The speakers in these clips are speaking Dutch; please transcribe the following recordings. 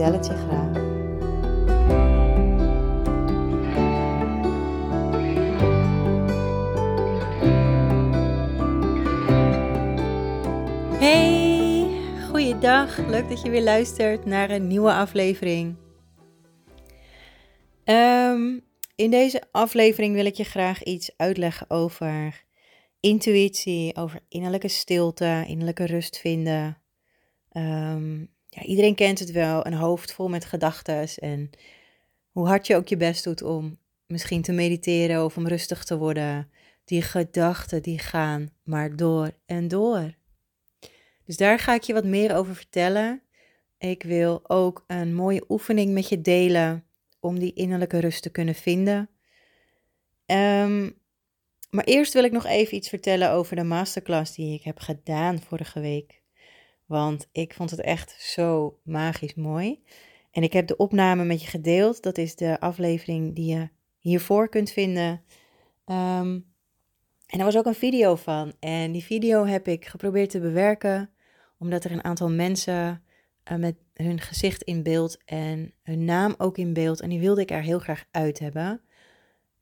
vertel het je graag. Hey, goeiedag. Leuk dat je weer luistert naar een nieuwe aflevering. Ehm, in deze aflevering wil ik je graag iets uitleggen over intuïtie, over innerlijke stilte, innerlijke rust vinden. Ehm, ja, iedereen kent het wel, een hoofd vol met gedachten en hoe hard je ook je best doet om misschien te mediteren of om rustig te worden. Die gedachten die gaan maar door en door. Dus daar ga ik je wat meer over vertellen. Ik wil ook een mooie oefening met je delen om die innerlijke rust te kunnen vinden. Um, maar eerst wil ik nog even iets vertellen over de masterclass die ik heb gedaan vorige week. Want ik vond het echt zo magisch mooi. En ik heb de opname met je gedeeld. Dat is de aflevering die je hiervoor kunt vinden. Um, en er was ook een video van. En die video heb ik geprobeerd te bewerken, omdat er een aantal mensen uh, met hun gezicht in beeld en hun naam ook in beeld. En die wilde ik er heel graag uit hebben.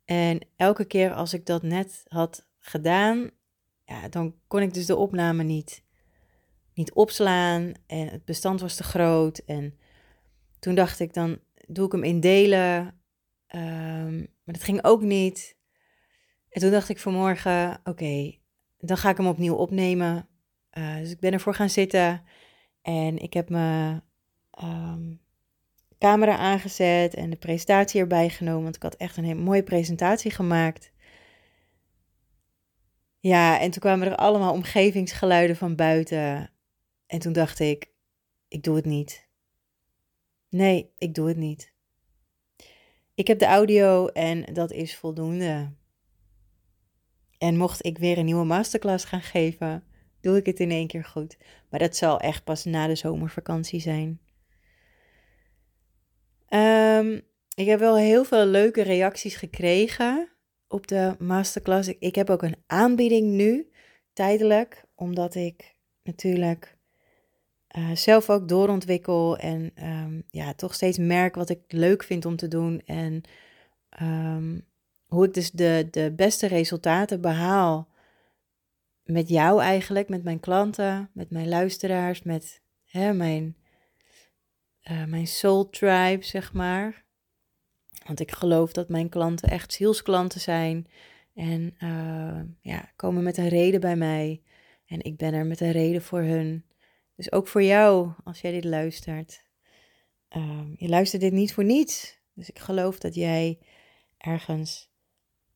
En elke keer als ik dat net had gedaan, ja, dan kon ik dus de opname niet, niet opslaan. En het bestand was te groot. En toen dacht ik, dan doe ik hem in delen. Um, maar dat ging ook niet. En toen dacht ik vanmorgen, oké, dan ga ik hem opnieuw opnemen. Uh, dus ik ben ervoor gaan zitten. En ik heb me um, camera aangezet en de presentatie erbij genomen. Want ik had echt een hele mooie presentatie gemaakt. Ja, en toen kwamen er allemaal omgevingsgeluiden van buiten. En toen dacht ik, ik doe het niet. Nee, ik doe het niet. Ik heb de audio en dat is voldoende. En mocht ik weer een nieuwe masterclass gaan geven, doe ik het in één keer goed. Maar dat zal echt pas na de zomervakantie zijn. Um, ik heb wel heel veel leuke reacties gekregen op de masterclass. Ik heb ook een aanbieding nu, tijdelijk, omdat ik natuurlijk uh, zelf ook doorontwikkel en um, ja, toch steeds merk wat ik leuk vind om te doen en um, hoe ik dus de, de beste resultaten behaal met jou eigenlijk, met mijn klanten, met mijn luisteraars, met hè, mijn uh, mijn soul tribe, zeg maar. Want ik geloof dat mijn klanten echt zielsklanten zijn. En uh, ja, komen met een reden bij mij. En ik ben er met een reden voor hun. Dus ook voor jou, als jij dit luistert. Uh, je luistert dit niet voor niets. Dus ik geloof dat jij ergens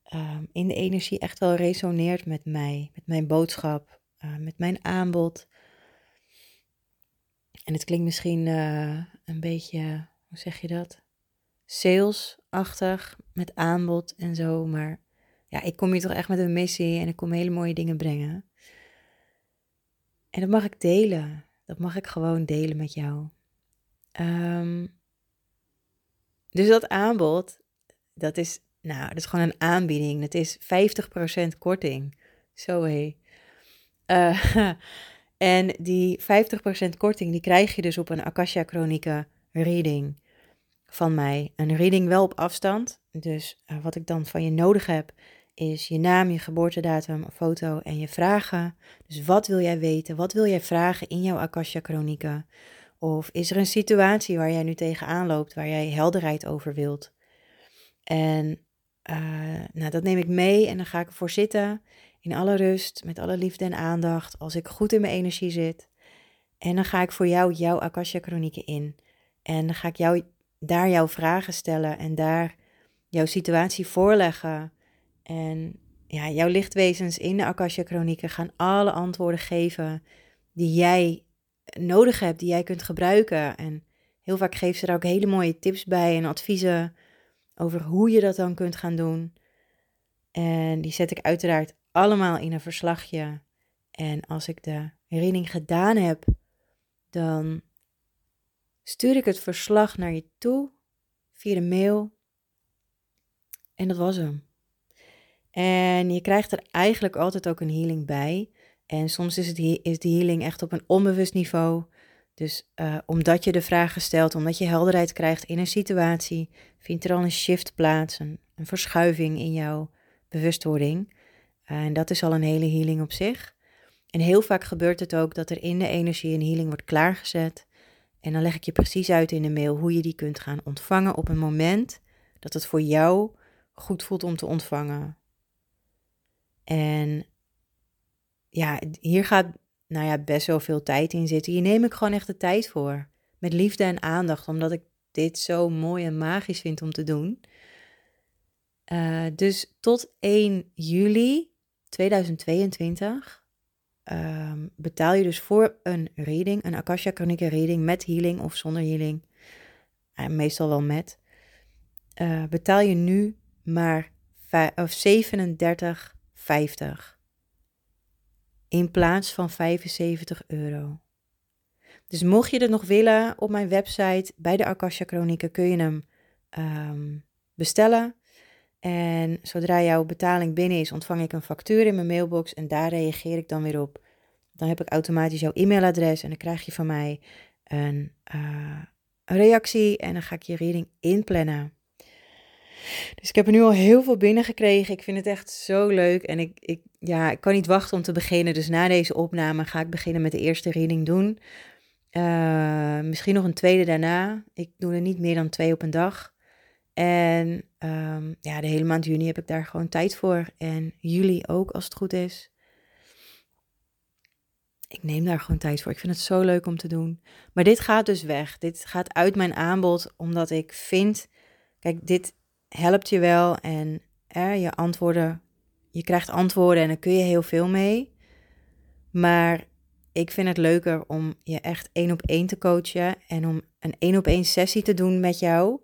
ehm, in de energie echt wel resoneert met mij. Met mijn boodschap, uh, met mijn aanbod. En het klinkt misschien uh, een beetje, hoe zeg je dat? Salesachtig, met aanbod en zo. Maar ja, ik kom hier toch echt met een missie en ik kom hele mooie dingen brengen. En dat mag ik delen. Dat mag ik gewoon delen met jou. Um, dus dat aanbod, dat is, nou, dat is gewoon een aanbieding. Dat is 50% korting. Zo hé. Uh, En die 50% korting, die krijg je dus op een Akasha Chronica reading van mij. Een reading wel op afstand. Dus uh, wat ik dan van je nodig heb, is je naam, je geboortedatum, foto en je vragen. Dus wat wil jij weten? Wat wil jij vragen in jouw Akasha Chronica? Of is er een situatie waar jij nu tegenaan loopt, waar jij helderheid over wilt? En uh, nou, dat neem ik mee en dan ga ik ervoor zitten in alle rust, met alle liefde en aandacht, als ik goed in mijn energie zit. En dan ga ik voor jou jouw Akasha Chronieken in. En dan ga ik jou daar jouw vragen stellen en daar jouw situatie voorleggen. En ja, jouw lichtwezens in de Akasha Chronieken gaan alle antwoorden geven die jij nodig hebt, die jij kunt gebruiken. En Heel vaak geeft ze daar ook hele mooie tips bij en adviezen over hoe je dat dan kunt gaan doen. En die zet ik uiteraard allemaal in een verslagje. En als ik de reading gedaan heb, dan stuur ik het verslag naar je toe via de mail. En dat was hem. En je krijgt er eigenlijk altijd ook een healing bij. En soms is, het, is de healing echt op een onbewust niveau. Dus uh, omdat je de vragen stelt, omdat je helderheid krijgt in een situatie, vindt er al een shift plaats, een, een verschuiving in jouw bewustwording. en dat is al een hele healing op zich. En heel vaak gebeurt het ook dat er in de energie een healing wordt klaargezet. En dan leg ik je precies uit in de mail hoe je die kunt gaan ontvangen op een moment dat het voor jou goed voelt om te ontvangen. En ja, hier gaat nou ja, best wel veel tijd in zitten. Hier neem ik gewoon echt de tijd voor. Met liefde en aandacht, omdat ik dit zo mooi en magisch vind om te doen. Uh, dus tot 1 juli 2022 um, betaal je dus voor een reading, een Akasha Chronica reading met healing of zonder healing. Uh, meestal wel met. Uh, betaal je nu maar 37,50 in plaats van 75 euro. Dus mocht je het nog willen, op mijn website bij de Akasha Chronieken kun je hem um, bestellen. En zodra jouw betaling binnen is, ontvang ik een factuur in mijn mailbox en daar reageer ik dan weer op. Dan heb ik automatisch jouw e-mailadres en dan krijg je van mij een, uh, een reactie en dan ga ik je reading inplannen. Dus ik heb er nu al heel veel binnengekregen. Ik vind het echt zo leuk. En ik, ik, ja, ik kan niet wachten om te beginnen. Dus na deze opname ga ik beginnen met de eerste reading doen. Uh, misschien nog een tweede daarna. Ik doe er niet meer dan twee op een dag. En um, ja, de hele maand juni heb ik daar gewoon tijd voor. En juli ook, als het goed is. Ik neem daar gewoon tijd voor. Ik vind het zo leuk om te doen. Maar dit gaat dus weg. Dit gaat uit mijn aanbod, omdat ik vind. Kijk, dit helpt je wel en je antwoorden, je krijgt antwoorden en dan kun je heel veel mee. Maar ik vind het leuker om je echt één op één te coachen en om een één op één sessie te doen met jou.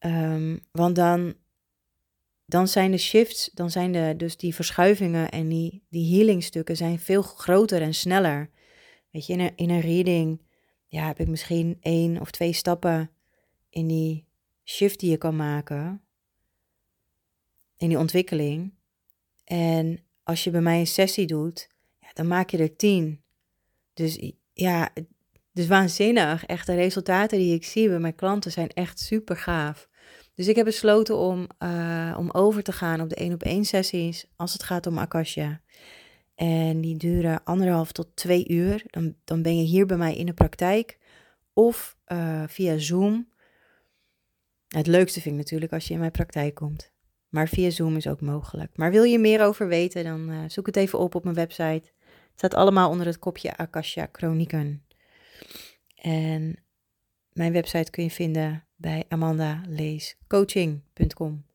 Um, want dan, dan zijn de shifts, dan zijn de, dus die verschuivingen en die, die healingstukken zijn veel groter en sneller. Weet je, in een, in een reading ja, heb ik misschien één of twee stappen in die shift die je kan maken in die ontwikkeling. En als je bij mij een sessie doet, ja, dan maak je er tien. Dus ja, is waanzinnig. Echt, de resultaten die ik zie bij mijn klanten zijn echt super gaaf. Dus ik heb besloten om, uh, om over te gaan op de één op één sessies als het gaat om Akasha. En die duren anderhalf tot twee uur. Dan, dan ben je hier bij mij in de praktijk of uh, via Zoom. Het leukste vind ik natuurlijk als je in mijn praktijk komt. Maar via Zoom is ook mogelijk. Maar wil je meer over weten, dan uh, zoek het even op op mijn website. Het staat allemaal onder het kopje Akasha Chronieken. En mijn website kun je vinden bij amandaleescoaching.com.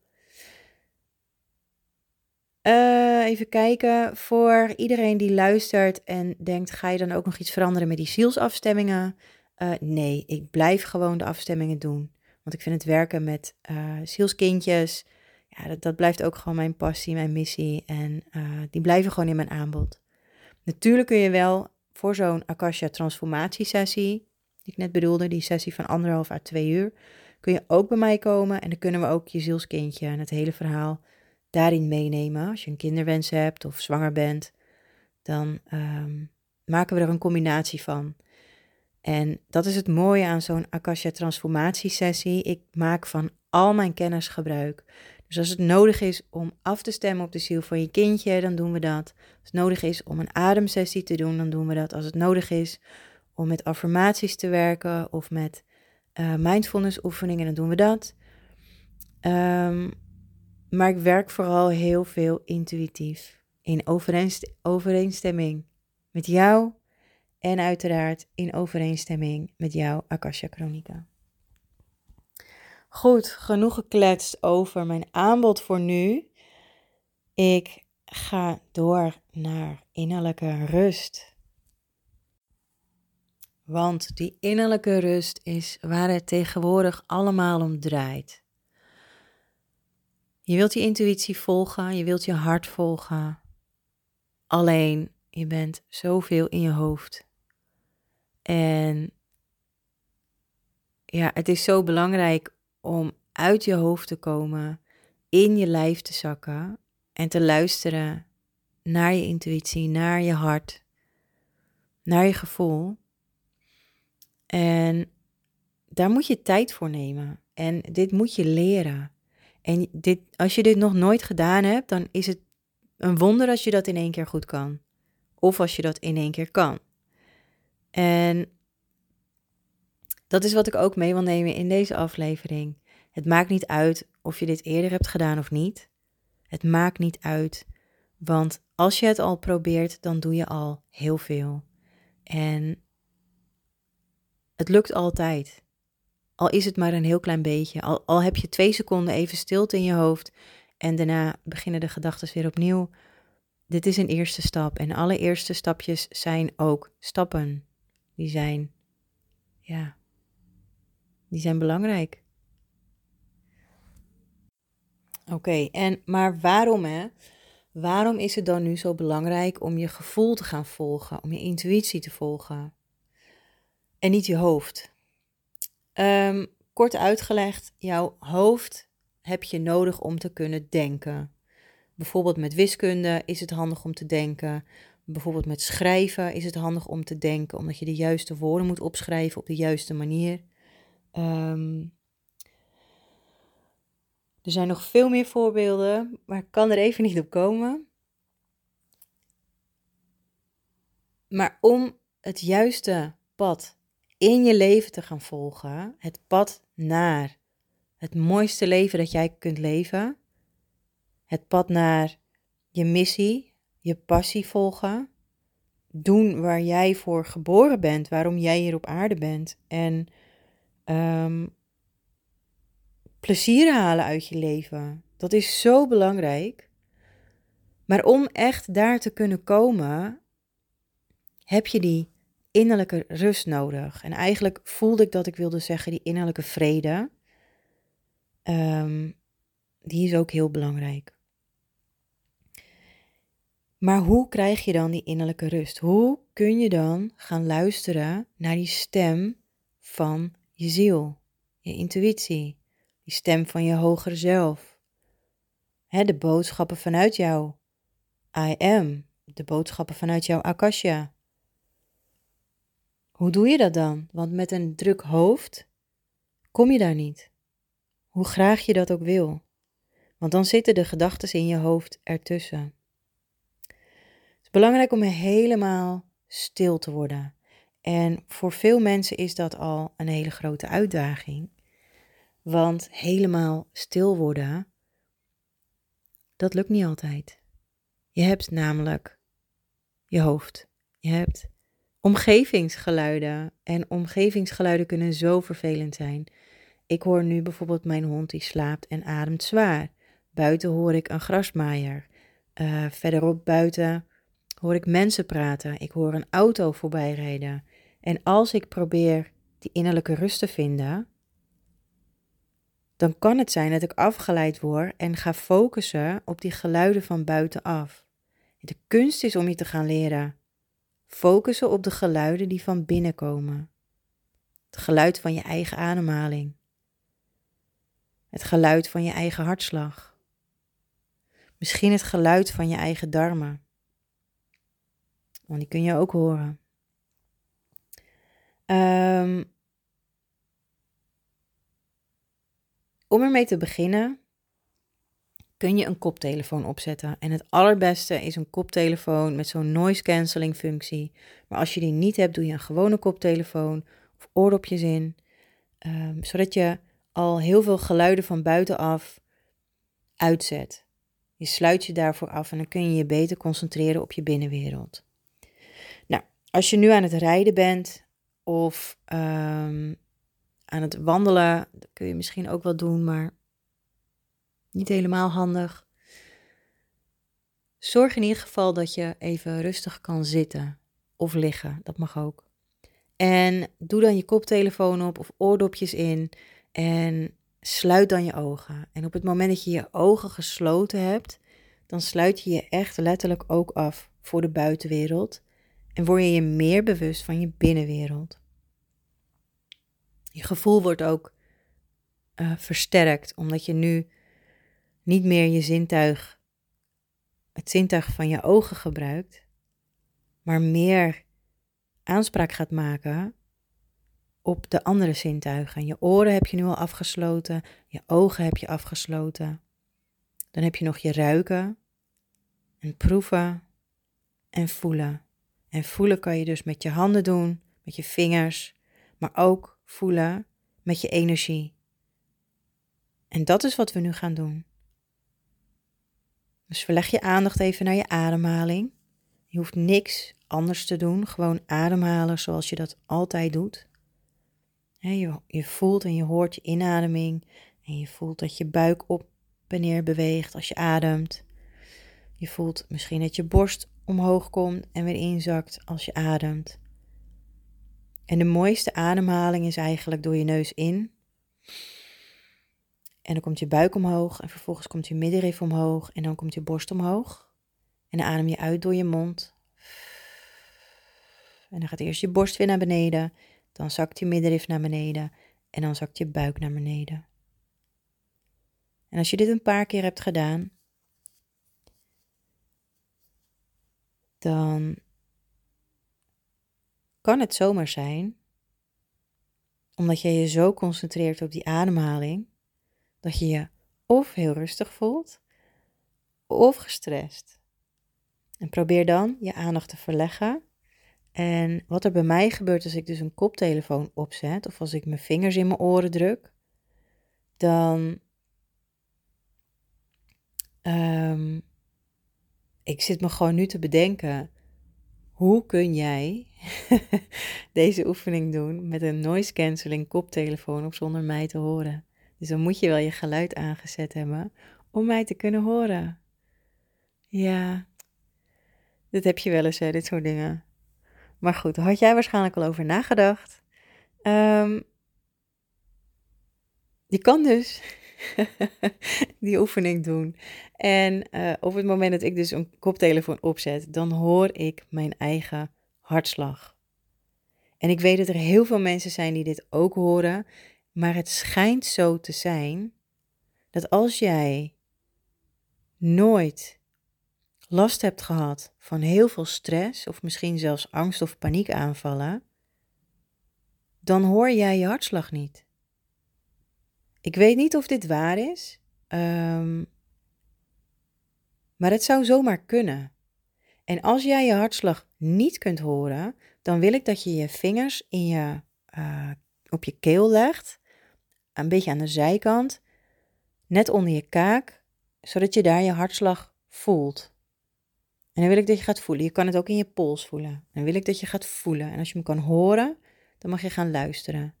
Uh, even kijken, voor iedereen die luistert en denkt, ga je dan ook nog iets veranderen met die zielsafstemmingen? Uh, nee, ik blijf gewoon de afstemmingen doen. Want ik vind het werken met uh, zielskindjes, ja, dat, dat, blijft ook gewoon mijn passie, mijn missie. En uh, die blijven gewoon in mijn aanbod. Natuurlijk kun je wel voor zo'n Akasha transformatiesessie, die ik net bedoelde, die sessie van anderhalf à twee uur, kun je ook bij mij komen. En dan kunnen we ook je zielskindje en het hele verhaal daarin meenemen. Als je een kinderwens hebt of zwanger bent, dan um, maken we er een combinatie van. En dat is het mooie aan zo'n Akasha transformatiesessie. Ik maak van al mijn kennis gebruik. Dus als het nodig is om af te stemmen op de ziel van je kindje, dan doen we dat. Als het nodig is om een ademsessie te doen, dan doen we dat. Als het nodig is om met affirmaties te werken of met uh, mindfulness oefeningen, dan doen we dat. Um, maar ik werk vooral heel veel intuïtief. In overeenstemming met jou en uiteraard in overeenstemming met jouw Akasha Chronica. Goed, genoeg gekletst over mijn aanbod voor nu. Ik ga door naar innerlijke rust. Want die innerlijke rust is waar het tegenwoordig allemaal om draait. Je wilt je intuïtie volgen, je wilt je hart volgen. Alleen je bent zoveel in je hoofd. En ja, het is zo belangrijk om uit je hoofd te komen, in je lijf te zakken en te luisteren naar je intuïtie, naar je hart, naar je gevoel. En daar moet je tijd voor nemen. En dit moet je leren. En dit, als je dit nog nooit gedaan hebt, dan is het een wonder als je dat in één keer goed kan. Of als je dat in één keer kan. En dat is wat ik ook mee wil nemen in deze aflevering. Het maakt niet uit of je dit eerder hebt gedaan of niet. Het maakt niet uit, want als je het al probeert, dan doe je al heel veel. En het lukt altijd. Al is het maar een heel klein beetje. Al, al heb je twee seconden even stilte in je hoofd en daarna beginnen de gedachten weer opnieuw. Dit is een eerste stap. En alle eerste stapjes zijn ook stappen. Die zijn, ja, die zijn belangrijk. Oké, en maar waarom hè? Waarom is het dan nu zo belangrijk om je gevoel te gaan volgen, om je intuïtie te volgen? En niet je hoofd. Um, kort uitgelegd, jouw hoofd heb je nodig om te kunnen denken. Bijvoorbeeld met wiskunde is het handig om te denken. Bijvoorbeeld met schrijven is het handig om te denken, omdat je de juiste woorden moet opschrijven op de juiste manier. Um, er zijn nog veel meer voorbeelden, maar ik kan er even niet op komen. Maar om het juiste pad in je leven te gaan volgen, het pad naar het mooiste leven dat jij kunt leven, het pad naar je missie, je passie volgen, doen waar jij voor geboren bent, waarom jij hier op aarde bent en um, plezier halen uit je leven. Dat is zo belangrijk. Maar om echt daar te kunnen komen, heb je die innerlijke rust nodig. En eigenlijk voelde ik dat ik wilde zeggen die innerlijke vrede. Um, die is ook heel belangrijk. Maar hoe krijg je dan die innerlijke rust? Hoe kun je dan gaan luisteren naar die stem van je ziel, je intuïtie? die stem van je hogere zelf. De boodschappen vanuit jou. I am, de boodschappen vanuit jouw akasha. Hoe doe je dat dan? Want met een druk hoofd kom je daar niet. Hoe graag je dat ook wil. Want dan zitten de gedachten in je hoofd ertussen. Belangrijk om helemaal stil te worden. En voor veel mensen is dat al een hele grote uitdaging. Want helemaal stil worden, dat lukt niet altijd. Je hebt namelijk je hoofd. Je hebt omgevingsgeluiden. En omgevingsgeluiden kunnen zo vervelend zijn. Ik hoor nu bijvoorbeeld mijn hond die slaapt en ademt zwaar. Buiten hoor ik een grasmaaier. Uh, verderop buiten hoor ik mensen praten. Ik hoor een auto voorbij rijden. En als ik probeer die innerlijke rust te vinden, dan kan het zijn dat ik afgeleid word en ga focussen op die geluiden van buitenaf. De kunst is om je te gaan leren focussen op de geluiden die van binnen komen. Het geluid van je eigen ademhaling. Het geluid van je eigen hartslag. Misschien het geluid van je eigen darmen. Want die kun je ook horen. Um, Om ermee te beginnen kun je een koptelefoon opzetten. En het allerbeste is een koptelefoon met zo'n noise cancelling functie. Maar als je die niet hebt, doe je een gewone koptelefoon of oordopjes in. Um, zodat je al heel veel geluiden van buitenaf uitzet. Je sluit je daarvoor af en dan kun je je beter concentreren op je binnenwereld. Als je nu aan het rijden bent of um, aan het wandelen. Dat kun je misschien ook wel doen, maar niet helemaal handig. Zorg in ieder geval dat je even rustig kan zitten of liggen. Dat mag ook. En doe dan je koptelefoon op of oordopjes in en sluit dan je ogen. En op het moment dat je je ogen gesloten hebt, dan sluit je je echt letterlijk ook af voor de buitenwereld en word je je meer bewust van je binnenwereld. Je gevoel wordt ook uh, versterkt, omdat je nu niet meer je zintuig, het zintuig van je ogen gebruikt, maar meer aanspraak gaat maken op de andere zintuigen. Je oren heb je nu al afgesloten, je ogen heb je afgesloten. Dan heb je nog je ruiken en proeven en voelen. En voelen kan je dus met je handen doen, met je vingers, maar ook voelen met je energie. En dat is wat we nu gaan doen. Dus verleg je aandacht even naar je ademhaling. Je hoeft niks anders te doen, gewoon ademhalen zoals je dat altijd doet. Je, voelt en je hoort je inademing en je voelt dat je buik op en neer beweegt als je ademt. Je voelt misschien dat je borst omhoog komt en weer inzakt als je ademt. En de mooiste ademhaling is eigenlijk door je neus in. En dan komt je buik omhoog en vervolgens komt je middenrif omhoog en dan komt je borst omhoog. En dan adem je uit door je mond. En dan gaat eerst je borst weer naar beneden, dan zakt je middenrif naar beneden en dan zakt je buik naar beneden. En als je dit een paar keer hebt gedaan, dan kan het zomaar zijn, omdat je je zo concentreert op die ademhaling, dat je je of heel rustig voelt of gestrest. En probeer dan je aandacht te verleggen. En wat er bij mij gebeurt als ik dus een koptelefoon opzet of als ik mijn vingers in mijn oren druk, dan um, ik zit me gewoon nu te bedenken, hoe kun jij deze oefening doen met een noise cancelling koptelefoon op zonder mij te horen? Dus dan moet je wel je geluid aangezet hebben om mij te kunnen horen. Ja, dit heb je wel eens, hè, dit soort dingen. Maar goed, had jij waarschijnlijk al over nagedacht. Um, je kan dus die oefening doen. En uh, op het moment dat ik dus een koptelefoon opzet, dan hoor ik mijn eigen hartslag. En ik weet dat er heel veel mensen zijn die dit ook horen, maar het schijnt zo te zijn dat als jij nooit last hebt gehad van heel veel stress of misschien zelfs angst of paniekaanvallen, dan hoor jij je hartslag niet. Ik weet niet of dit waar is, um, maar het zou zomaar kunnen. En als jij je hartslag niet kunt horen, dan wil ik dat je je vingers in je, uh, op je keel legt, een beetje aan de zijkant, net onder je kaak, zodat je daar je hartslag voelt. En dan wil ik dat je gaat voelen. Je kan het ook in je pols voelen. Dan wil ik dat je gaat voelen. En als je hem kan horen, dan mag je gaan luisteren.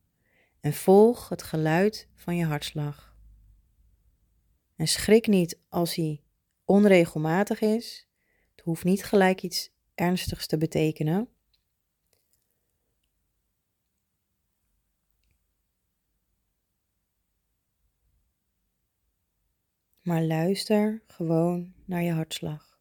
En volg het geluid van je hartslag. En schrik niet als hij onregelmatig is. Het hoeft niet gelijk iets ernstigs te betekenen. Maar luister gewoon naar je hartslag.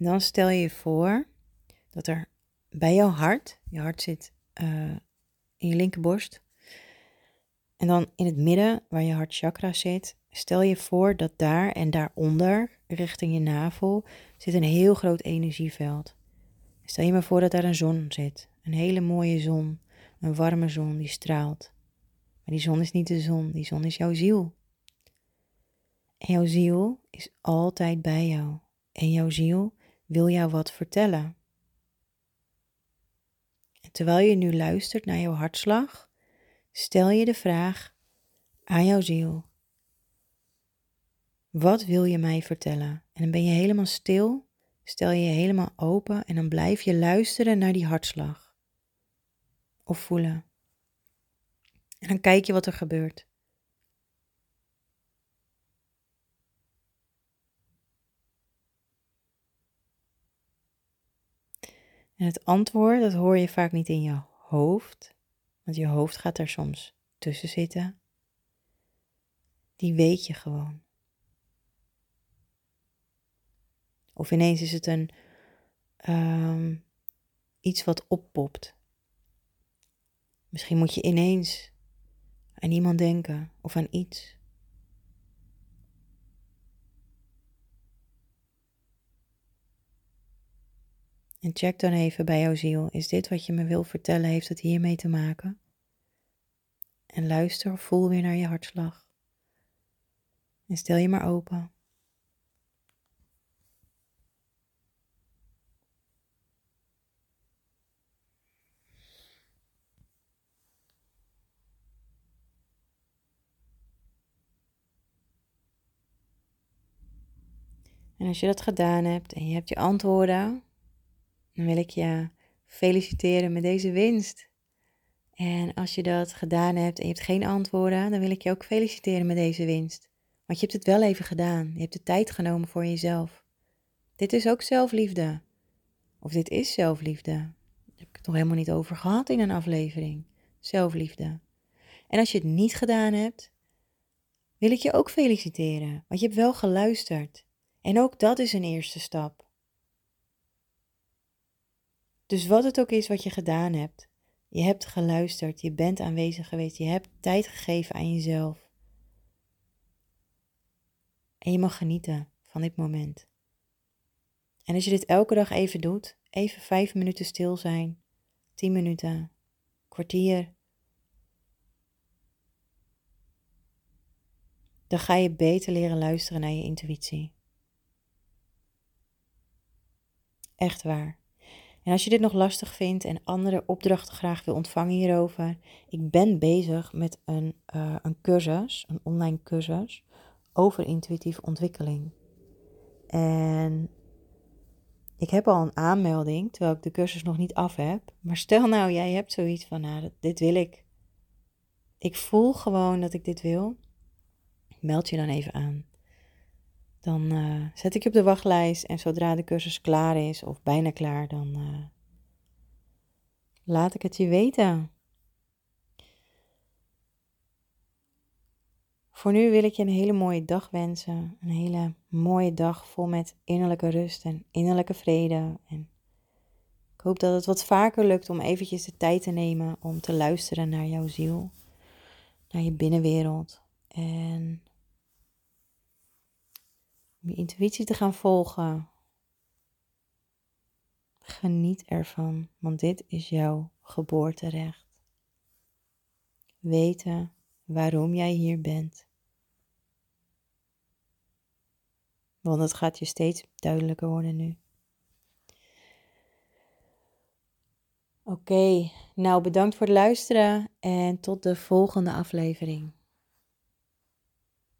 En dan stel je voor dat er bij jouw hart, je hart zit uh, in je linkerborst, en dan in het midden waar je hartchakra zit, stel je voor dat daar en daaronder, richting je navel, zit een heel groot energieveld. Stel je maar voor dat daar een zon zit, een hele mooie zon, een warme zon die straalt. Maar die zon is niet de zon, die zon is jouw ziel. En jouw ziel is altijd bij jou. En jouw ziel wil jou wat vertellen. En terwijl je nu luistert naar jouw hartslag, stel je de vraag aan jouw ziel. Wat wil je mij vertellen? En dan ben je helemaal stil, stel je je helemaal open en dan blijf je luisteren naar die hartslag. Of voelen. En dan kijk je wat er gebeurt. En het antwoord, dat hoor je vaak niet in je hoofd, want je hoofd gaat er soms tussen zitten. Die weet je gewoon. Of ineens is het een ehm, iets wat oppopt. Misschien moet je ineens aan iemand denken of aan iets. En check dan even bij jouw ziel, is dit wat je me wil vertellen, heeft het hiermee te maken? En luister voel weer naar je hartslag. En stel je maar open. En als je dat gedaan hebt en je hebt je antwoorden, dan wil ik je feliciteren met deze winst. En als je dat gedaan hebt en je hebt geen antwoorden, dan wil ik je ook feliciteren met deze winst. Want je hebt het wel even gedaan. Je hebt de tijd genomen voor jezelf. Dit is ook zelfliefde. Of dit is zelfliefde. Daar heb ik het nog helemaal niet over gehad in een aflevering. Zelfliefde. En als je het niet gedaan hebt, wil ik je ook feliciteren. Want je hebt wel geluisterd. En ook dat is een eerste stap. Dus wat het ook is wat je gedaan hebt, je hebt geluisterd, je bent aanwezig geweest, je hebt tijd gegeven aan jezelf. En je mag genieten van dit moment. En als je dit elke dag even doet, even vijf minuten stil zijn, tien minuten, kwartier, dan ga je beter leren luisteren naar je intuïtie. Echt waar. En als je dit nog lastig vindt en andere opdrachten graag wil ontvangen hierover, ik ben bezig met een, uh, een cursus, een online cursus over intuïtieve ontwikkeling. En ik heb al een aanmelding, terwijl ik de cursus nog niet af heb. Maar stel nou, jij hebt zoiets van, nou, dit wil ik. Ik voel gewoon dat ik dit wil. Meld je dan even aan. Dan uh, zet ik je op de wachtlijst en zodra de cursus klaar is of bijna klaar, dan uh, laat ik het je weten. Voor nu wil ik je een hele mooie dag wensen. Een hele mooie dag vol met innerlijke rust en innerlijke vrede. En ik hoop dat het wat vaker lukt om eventjes de tijd te nemen om te luisteren naar jouw ziel, naar je binnenwereld. En om je intuïtie te gaan volgen. Geniet ervan, want dit is jouw geboorterecht. Weten waarom jij hier bent. Want het gaat je steeds duidelijker worden nu. Oké, nou bedankt voor het luisteren en tot de volgende aflevering.